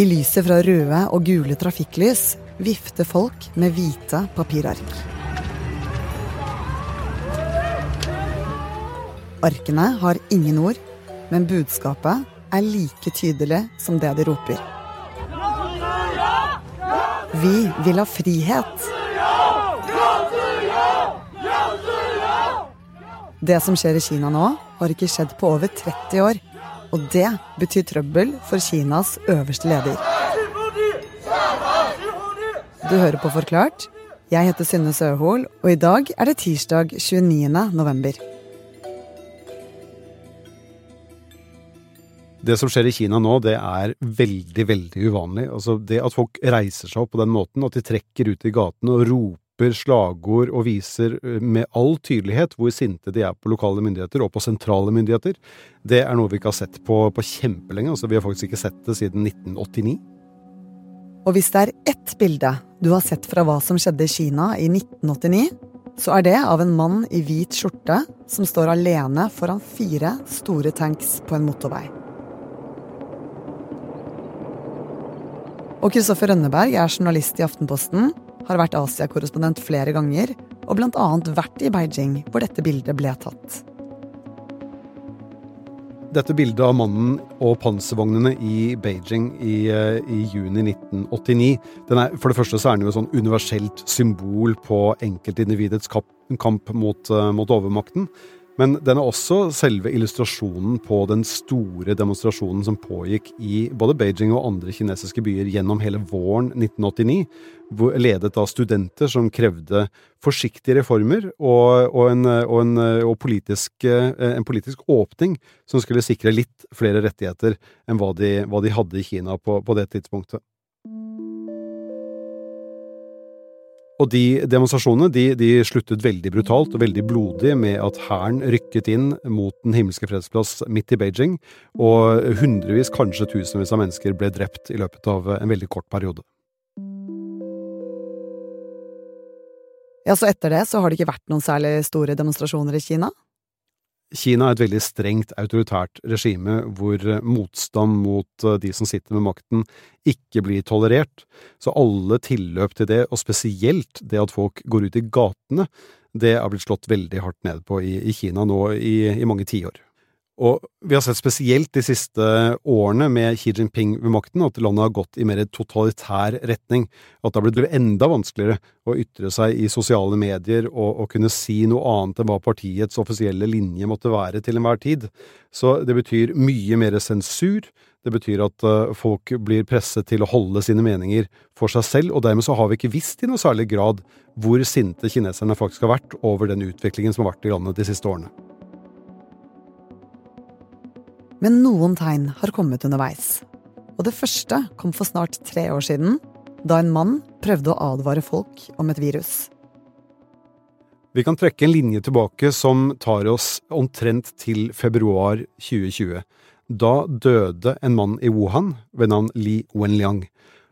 I lyset fra røde og gule trafikklys vifter folk med hvite papirark. Arkene har ingen ord, men budskapet er like tydelig som det de roper. Vi vil ha frihet. Det som skjer i Kina nå, har ikke skjedd på over 30 år. Og det betyr trøbbel for Kinas øverste leder. Du hører på Forklart. Jeg heter Synne Søhol, og i dag er det tirsdag 29. november. Det som skjer i Kina nå, det er veldig, veldig uvanlig. Altså Det at folk reiser seg opp på den måten, at de trekker ut i gatene og roper slagord og viser med all tydelighet hvor sinte de er på lokale myndigheter og på sentrale myndigheter, det er noe vi ikke har sett på, på kjempelenge. Altså Vi har faktisk ikke sett det siden 1989. Og hvis det er ett bilde du har sett fra hva som skjedde i Kina i 1989, så er det av en mann i hvit skjorte som står alene foran fire store tanks på en motorvei. Og Kristoffer Rønneberg er journalist i Aftenposten, har vært Asia-korrespondent flere ganger, og bl.a. vært i Beijing, hvor dette bildet ble tatt. Dette bildet av mannen og panservognene i Beijing i, eh, i juni 1989 er, For det første så er den jo et sånn universelt symbol på enkeltindividets kamp mot, eh, mot overmakten. Men den er også selve illustrasjonen på den store demonstrasjonen som pågikk i både Beijing og andre kinesiske byer gjennom hele våren 1989, ledet av studenter som krevde forsiktige reformer og, og, en, og, en, og politisk, en, politisk, åpning som skulle sikre litt flere rettigheter enn hva de, hva de hadde i Kina på, på det tidspunktet. Og de demonstrasjonene de, de, sluttet veldig brutalt og veldig blodig med at hæren rykket inn mot Den himmelske fredsplass midt i Beijing, og hundrevis, kanskje tusenvis av mennesker ble drept i løpet av en veldig kort periode. Ja, Så etter det så har det ikke vært noen særlig store demonstrasjoner i Kina? Kina er et veldig strengt autoritært regime hvor motstand mot eh, de som sitter med makten, ikke blir tolerert. Så alle tilløp til det, og spesielt det at folk går ut i gatene, det er blitt slått veldig hardt ned på i, i Kina nå i, i mange tiår. Og vi har sett spesielt de siste årene med Xi Jinping ved makten at landet har gått i mer totalitær retning. At det har blitt enda vanskeligere å ytre seg i sosiale medier og, og kunne si noe annet enn hva partiets offisielle linje måtte være til enhver tid. Så det betyr mye mer sensur. Det betyr at uh, folk blir presset til å holde sine meninger for seg selv, og dermed så har vi ikke visst i noe særlig grad hvor sinte kineserne faktisk har vært over den utviklingen som har vært i landet de siste årene. Men noen tegn har kommet underveis. Og det første kom for snart tre år siden, da en mann prøvde å advare folk om et virus. Vi kan trekke en linje tilbake som tar oss omtrent til februar 2020. Da døde en mann i Wuhan ved navn Li Wenliang.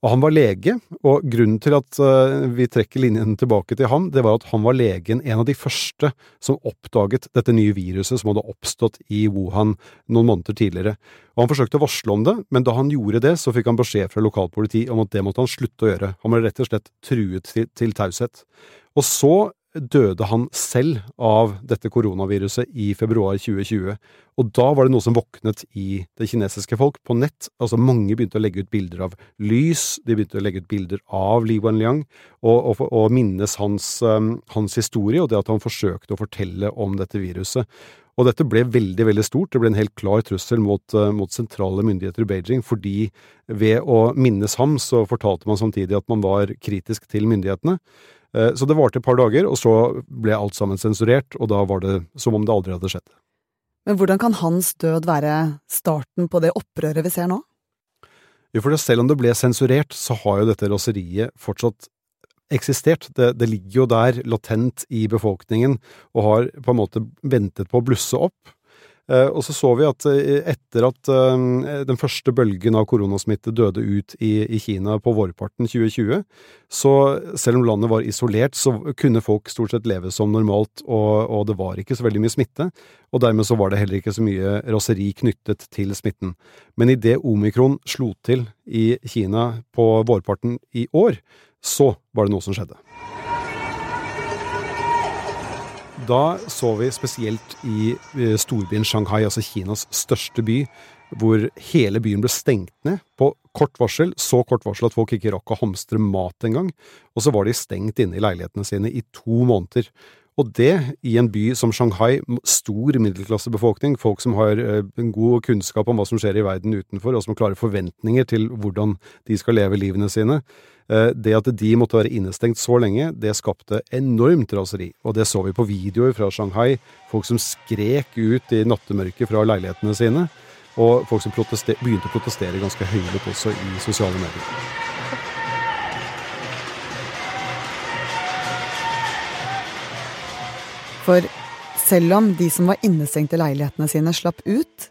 Og han var lege, og grunnen til at uh, vi trekker linjen tilbake til ham, det var at han var legen, en av de første som oppdaget dette nye viruset som hadde oppstått i Wuhan noen måneder tidligere. Og Han forsøkte å varsle om det, men da han gjorde det, så fikk han beskjed fra lokalpoliti om at det måtte han slutte å gjøre. Han ble rett og slett truet til, til taushet. Og så døde han selv av dette koronaviruset i februar 2020. Og da var det noe som våknet i det kinesiske folk på nett. Altså Mange begynte å legge ut bilder av lys, de begynte å legge ut bilder av Li Wenliang, og, og, og minnes hans, um, hans historie og det at han forsøkte å fortelle om dette viruset. Og dette ble veldig veldig stort. Det ble en helt klar trussel mot, uh, mot, sentrale myndigheter i Beijing, fordi ved å minnes ham, så fortalte man samtidig at man var kritisk til myndighetene. Eh, så det varte et par dager, og så ble alt sammen sensurert, og da var det som om det aldri hadde skjedd. Men hvordan kan hans død være starten på det opprøret vi ser nå? Jo, for selv om det ble sensurert, så har jo dette raseriet fortsatt eksistert. Det, det, ligger jo der latent i befolkningen og har på en måte ventet på å blusse opp. Eh, og så så vi at eh, etter at den første bølgen av koronasmitte døde ut i, i Kina på vårparten 2020, så selv om landet var isolert, så kunne folk stort sett leve som normalt, og, og det var ikke så veldig mye smitte. Og dermed så var det heller ikke så mye raseri knyttet til smitten. Men idet omikron slo til i Kina på vårparten i år, så var det noe som skjedde. Da så vi spesielt i eh, storbyen Shanghai, altså Kinas største by, hvor hele byen ble stengt ned på kort varsel, så kort varsel at folk ikke rakk å hamstre mat engang, og så var de stengt inne i leilighetene sine i to måneder. Og det i en by som Shanghai, stor middelklassebefolkning, folk som har eh, en god kunnskap om hva som skjer i verden utenfor, og som har klare forventninger til hvordan de skal leve livene sine. Eh, det at de måtte være innestengt så lenge, det skapte enormt raseri. Og det så vi på videoer fra Shanghai. Folk som skrek ut i nattemørket fra leilighetene sine. Og folk som begynte å protestere ganske høylytt også i sosiale medier. For selv om de som var innestengt i leilighetene sine, slapp ut,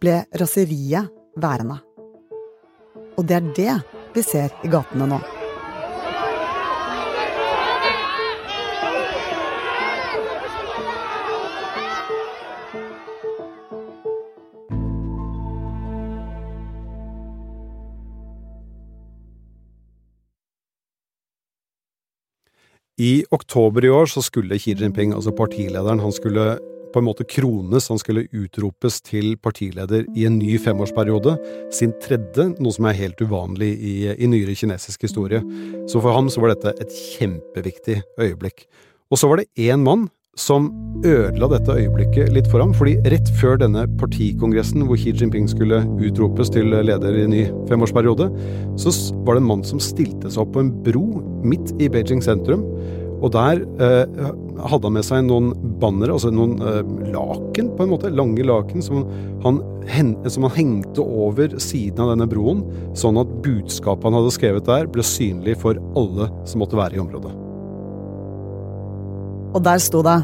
ble raseriet værende. Og det er det vi ser i gatene nå. I oktober i år så skulle Xi Jinping, altså partilederen, han skulle på en måte krones, han skulle utropes til partileder i en ny femårsperiode, sin tredje, noe som er helt uvanlig i, i nyere kinesisk historie. Så for ham så var dette et kjempeviktig øyeblikk. Og så var det én mann som ødela dette øyeblikket litt for ham, fordi rett før denne partikongressen hvor Xi Jinping skulle utropes til leder i ny femårsperiode, så var det en mann som stilte seg opp på en bro midt i Beijing sentrum. Og der eh, hadde han med seg noen bannere, altså noen eh, laken, på en måte, lange laken, som han, hen, som han, hengte over siden av denne broen, sånn at budskapet han hadde skrevet der, ble synlig for alle som måtte være i området. Og der sto det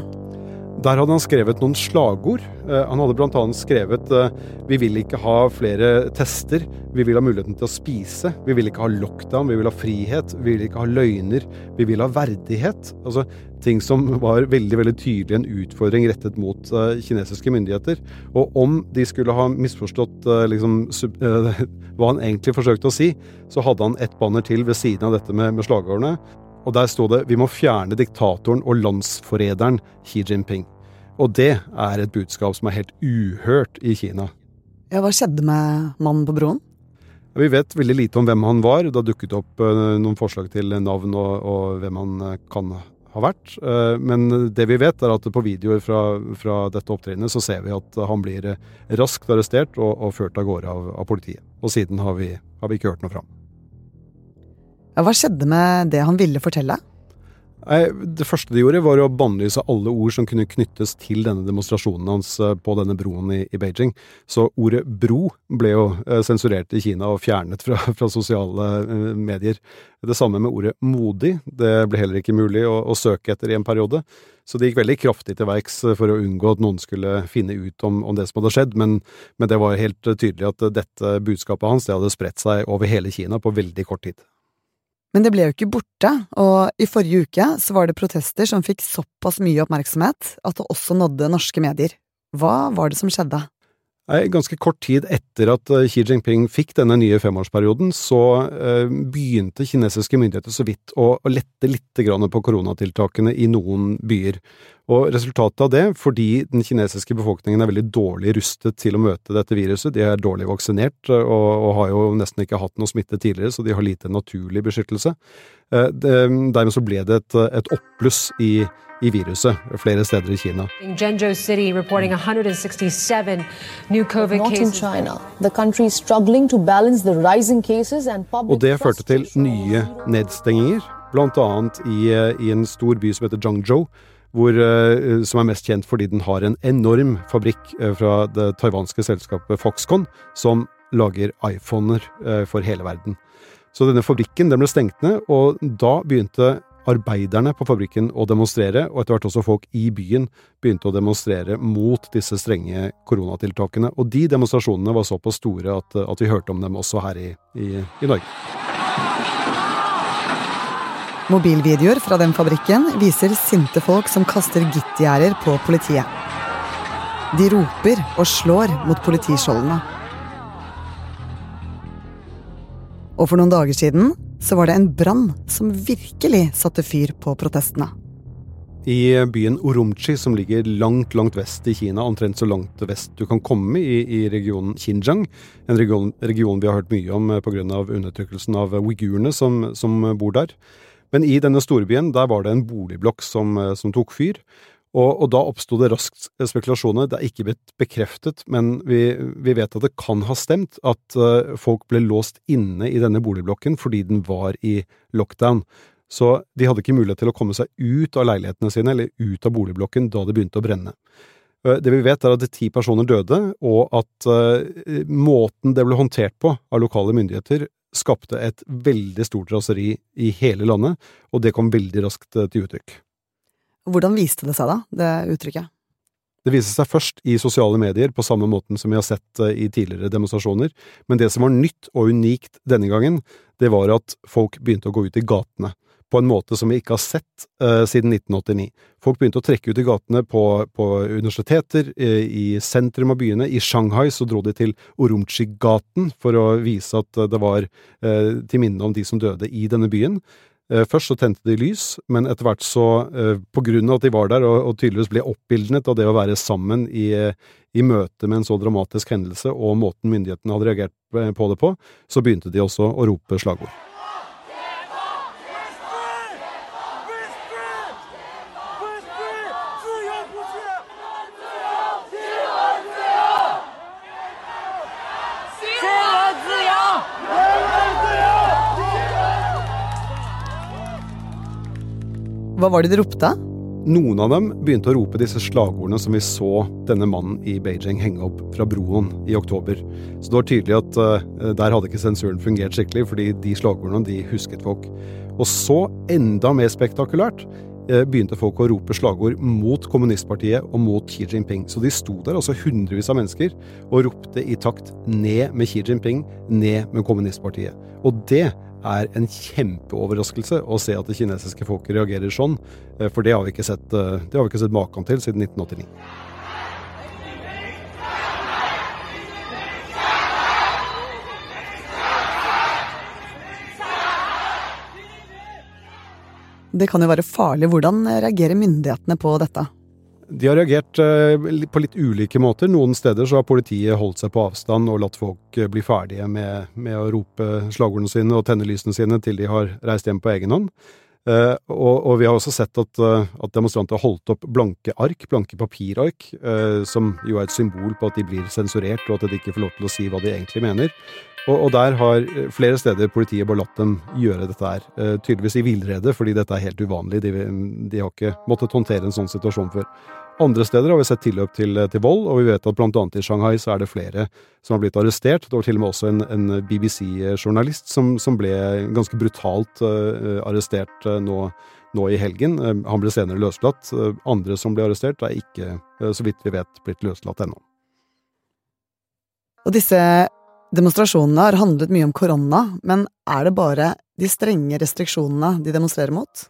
der hadde han skrevet noen slagord. Eh, han hadde bl.a. skrevet eh, 'Vi vil ikke ha flere tester', 'Vi vil ha muligheten til å spise', 'Vi vil ikke ha lockdown', 'Vi vil ha frihet', 'Vi vil ikke ha løgner', 'Vi vil ha verdighet'. Altså ting som var veldig veldig tydelig en utfordring rettet mot uh, kinesiske myndigheter. Og om de skulle ha misforstått liksom, hva han egentlig forsøkte å si, så hadde han et banner til ved siden av dette med, med slagordene og der sto det 'Vi må fjerne diktatoren og landsforræderen Xi Jinping'. Og det er et budskap som er helt uhørt i Kina. Ja, Hva skjedde med mannen på broen? Vi vet veldig lite om hvem han var. Det har dukket opp uh, noen forslag til navn og, og hvem han uh, kan ha vært. Uh, men det vi vet, er at på videoer fra, fra dette opptrinnet så ser vi at han blir raskt arrestert og, og ført av gårde av, av, politiet. Og siden har vi, har vi ikke hørt noe fram. Hva skjedde med det han ville fortelle? Det første de gjorde, var å bannlyse alle ord som kunne knyttes til denne demonstrasjonen hans eh, på denne broen i, Beijing. Så ordet bro ble jo eh, sensurert i Kina og fjernet fra, fra sosiale eh, medier. Det samme med ordet modig. Det ble heller ikke mulig å, å søke etter i en periode. Så det gikk veldig kraftig til verks for å unngå at noen skulle finne ut om, om det som hadde skjedd, men, men, det var helt tydelig at dette budskapet hans det hadde spredt seg over hele Kina på veldig kort tid. Men det ble jo ikke borte, og i forrige uke så var det protester som fikk såpass mye oppmerksomhet at det også nådde norske medier. Hva var det som skjedde? Ganske kort tid etter at eh, Xi Jinping fikk denne nye femårsperioden, så eh, begynte kinesiske myndigheter så vidt å, lette litt på koronatiltakene i noen byer. Og resultatet av det, fordi den kinesiske befolkningen er veldig dårlig rustet til å møte dette viruset, de er dårlig vaksinert og, har jo nesten ikke hatt noe smitte tidligere, så de har lite naturlig beskyttelse. Eh, dermed så ble det et, et oppbluss i i viruset flere steder i Kina. City reporting 167 new COVID cases. China, the country struggling to balance the rising cases and public Og det førte til nye nedstenginger, bl.a. I, i en stor by som heter Zhangzhou. Hvor, eh, som er mest kjent fordi den har en enorm fabrikk eh, fra det taiwanske selskapet Foxconn, som lager iPhoner eh, for hele verden. Så denne fabrikken den ble stengt ned, og da begynte arbeiderne på fabrikken å demonstrere, og etter hvert også folk i byen begynte å demonstrere mot disse strenge koronatiltakene. Og de demonstrasjonene var såpass store at, at vi hørte om dem også her i, i, i Norge. Mobilvideoer fra den fabrikken viser sinte folk som kaster gittgjerder på politiet. De roper og slår mot politiskjoldene. Og for noen dager siden så var det en brann som virkelig satte fyr på protestene. I byen Urumqi, som ligger langt langt vest i Kina, omtrent så langt vest du kan komme i, i regionen Xinjiang, en region, region, vi har hørt mye om pga. undertrykkelsen av uigurene som, som, bor der. Men i denne storbyen der var det en boligblokk som, som tok fyr. Og, og da oppsto det raskt spekulasjoner. Det er ikke blitt bekreftet, men vi, vi, vet at det kan ha stemt at uh, folk ble låst inne i denne boligblokken fordi den var i lockdown. Så de hadde ikke mulighet til å komme seg ut av leilighetene sine eller ut av boligblokken da det begynte å brenne. Uh, det vi vet, er at ti personer døde, og at uh, måten det ble håndtert på av lokale myndigheter, skapte et veldig stort raseri i hele landet, og det kom veldig raskt til uttrykk. Hvordan viste det seg, da, det uttrykket? Det viste seg først i sosiale medier, på samme måten som vi har sett eh, i tidligere demonstrasjoner, men det som var nytt og unikt denne gangen, det var at folk begynte å gå ut i gatene, på en måte som vi ikke har sett uh, siden 1989. Folk begynte å trekke ut i gatene på, på universiteter, i, i sentrum av byene. I Shanghai så dro de til Urumqi-gaten for å vise at det var uh, til minne om de som døde i denne byen. Eh, først så tente de lys, men etter hvert så, eh, på grunn av at de var der og, tydeligvis ble oppildnet av det å være sammen i, i møte med en så dramatisk hendelse og måten myndighetene hadde reagert på det på, så begynte de også å rope slagord. Hva var det de ropte? Noen av dem begynte å rope disse slagordene som vi så denne mannen i Beijing henge opp fra broen i oktober. Så det var tydelig at uh, der hadde ikke sensuren fungert skikkelig, fordi de slagordene de husket folk. Og så, enda mer spektakulært, uh, begynte folk å rope slagord mot kommunistpartiet og mot Xi Jinping. Så de sto der, altså hundrevis av mennesker, og ropte i takt ned med Xi Jinping, ned med kommunistpartiet. Og det er en kjempeoverraskelse å se at det kinesiske folket reagerer sånn, eh, for det har vi ikke sett, eh, vi ikke sett maken til siden 1989. Det kan jo være farlig. Hvordan reagerer myndighetene på dette? De har reagert eh, på litt ulike måter. Noen steder så har politiet holdt seg på avstand og latt folk eh, bli ferdige med, med å rope slagordene sine og tenne lysene sine til de har reist hjem på egen hånd. Uh, og, og, vi har også sett at, uh, at demonstranter har holdt opp blanke ark, blanke papirark, uh, som jo er et symbol på at de blir sensurert, og at de ikke får lov til å si hva de egentlig mener. Og, og der har flere steder politiet bare latt dem gjøre dette her, tydeligvis i villrede, fordi dette er helt uvanlig. De, de har ikke måttet håndtere en sånn situasjon før. Andre steder har vi sett tilløp til, til, vold, og vi vet at blant annet i Shanghai så er det flere som har blitt arrestert. Det var til og med også en, en BBC-journalist som, som, ble ganske brutalt uh, arrestert uh, nå, nå, i helgen. Han ble senere løslatt. andre som ble arrestert, er ikke, så vidt vi vet, blitt løslatt ennå. Og disse demonstrasjonene har handlet mye om korona, men er det bare de strenge restriksjonene de demonstrerer mot?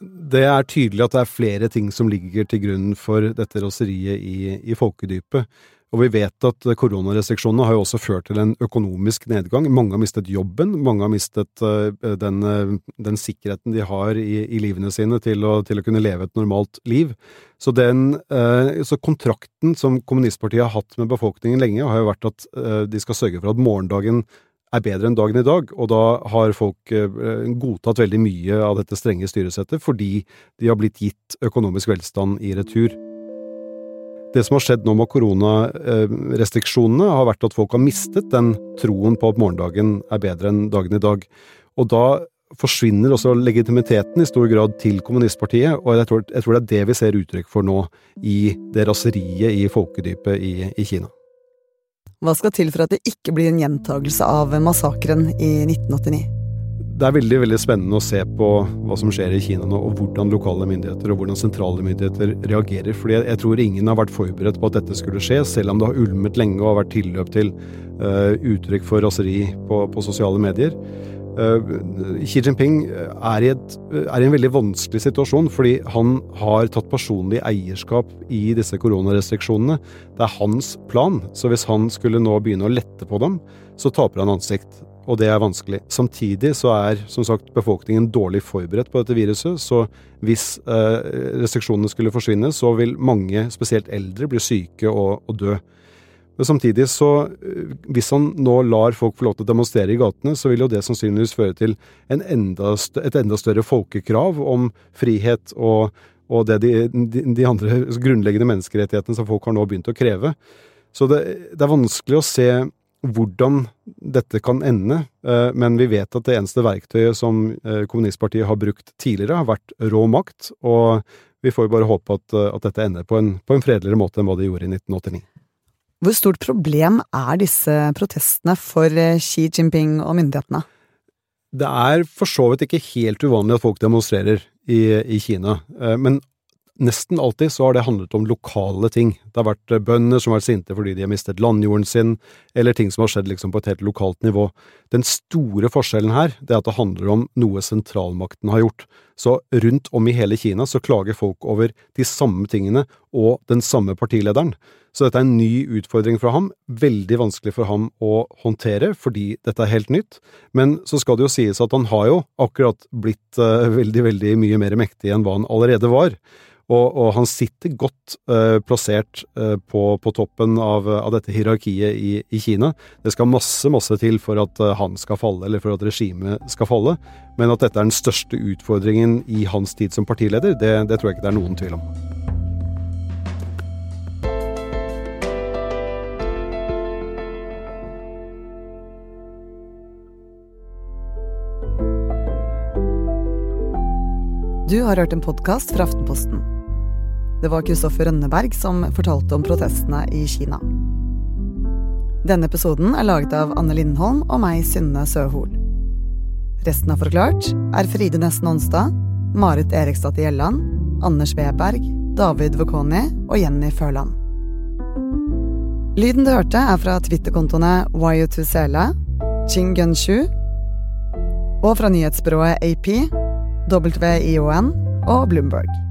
Det er tydelig at det er flere ting som ligger til grunn for dette raseriet i, i folkedypet. Og vi vet at koronarestriksjonene har jo også ført til en økonomisk nedgang. Mange har mistet jobben, mange har mistet uh, den, uh, den, sikkerheten de har i, i livene sine til å, til å, kunne leve et normalt liv. Så, den, uh, så kontrakten som kommunistpartiet har hatt med befolkningen lenge, har jo vært at de skal sørge for at morgendagen er bedre enn dagen i dag, og da har folk eh, godtatt veldig mye av dette strenge styresettet fordi de har blitt gitt økonomisk velstand i retur. Det som har skjedd nå med koronarestriksjonene, har vært at folk har mistet den troen på at morgendagen er bedre enn dagen i dag. Og da forsvinner også legitimiteten i stor grad til kommunistpartiet, og jeg tror, jeg tror det er det vi ser uttrykk for nå i det raseriet i folkedypet i, i Kina. Hva skal til for at det ikke blir en gjentagelse av massakren i 1989? Det er veldig veldig spennende å se på hva som skjer i Kina nå, og hvordan lokale myndigheter og hvordan sentrale myndigheter reagerer. fordi jeg, tror ingen har vært forberedt på at dette skulle skje, selv om det har ulmet lenge og har vært tilløp til uh, uttrykk for raseri på, på sosiale medier. Uh, Xi Jinping er i, et, er i, en veldig vanskelig situasjon, fordi han har tatt personlig eierskap i disse koronarestriksjonene. Det er hans plan, så hvis han skulle nå begynne å lette på dem, så taper han ansikt og det er vanskelig. Samtidig så er som sagt befolkningen dårlig forberedt på dette viruset, så hvis eh, restriksjonene skulle forsvinne, så vil mange, spesielt eldre, bli syke og, og dø. Men samtidig så, eh, hvis han nå lar folk få lov til å demonstrere i gatene, så vil jo det sannsynligvis føre til enda et enda større folkekrav om frihet og, og det de, de, de, andre grunnleggende menneskerettighetene som folk har nå begynt å kreve. Så det, det er vanskelig å se hvordan dette kan ende, eh, men vi vet at det eneste verktøyet som eh, kommunistpartiet har brukt tidligere, har vært rå makt, og vi får jo bare håpe at, eh, at dette ender på en, på en fredeligere måte enn hva det gjorde i 1989. Hvor stort problem er disse protestene for Xi Jinping og myndighetene? Det er for så vidt ikke helt uvanlig at folk demonstrerer i, i Kina, men Nesten alltid så har det handlet om lokale ting. Det har vært eh, bønder som har vært sinte fordi de har mistet landjorden sin, eller ting som har skjedd liksom på et helt lokalt nivå. Den store forskjellen her, det er at det handler om noe sentralmakten har gjort. Så rundt om i hele Kina så klager folk over de samme tingene og den samme partilederen. Så dette er en ny utfordring fra ham, veldig vanskelig for ham å håndtere fordi dette er helt nytt. Men så skal det jo sies at han har jo akkurat blitt uh, veldig, veldig mye mer mektig enn hva han allerede var. Og, og han sitter godt uh, plassert uh, på, på, toppen av, av dette hierarkiet i, i, Kina. Det skal masse, masse til for at uh, han skal falle, eller for at regimet skal falle. Men at dette er den største utfordringen i hans tid som partileder, det, det tror jeg ikke det er noen tvil om. Du har hørt en podkast fra Aftenposten. Det var Kristoffer Rønneberg som fortalte om protestene i Kina. Denne episoden er laget av Anne Lindholm og meg, Synne Søhol. Resten av Forklart er Fride Nesten Onsdag, Marit Eriksdatter Gjelland, Anders Weberg, David Vokoni og Jenny Førland. Lyden du hørte, er fra Twitter-kontoene YU2Sele, Ching Gunshu og fra nyhetsbyrået AP, WION og Bloomberg.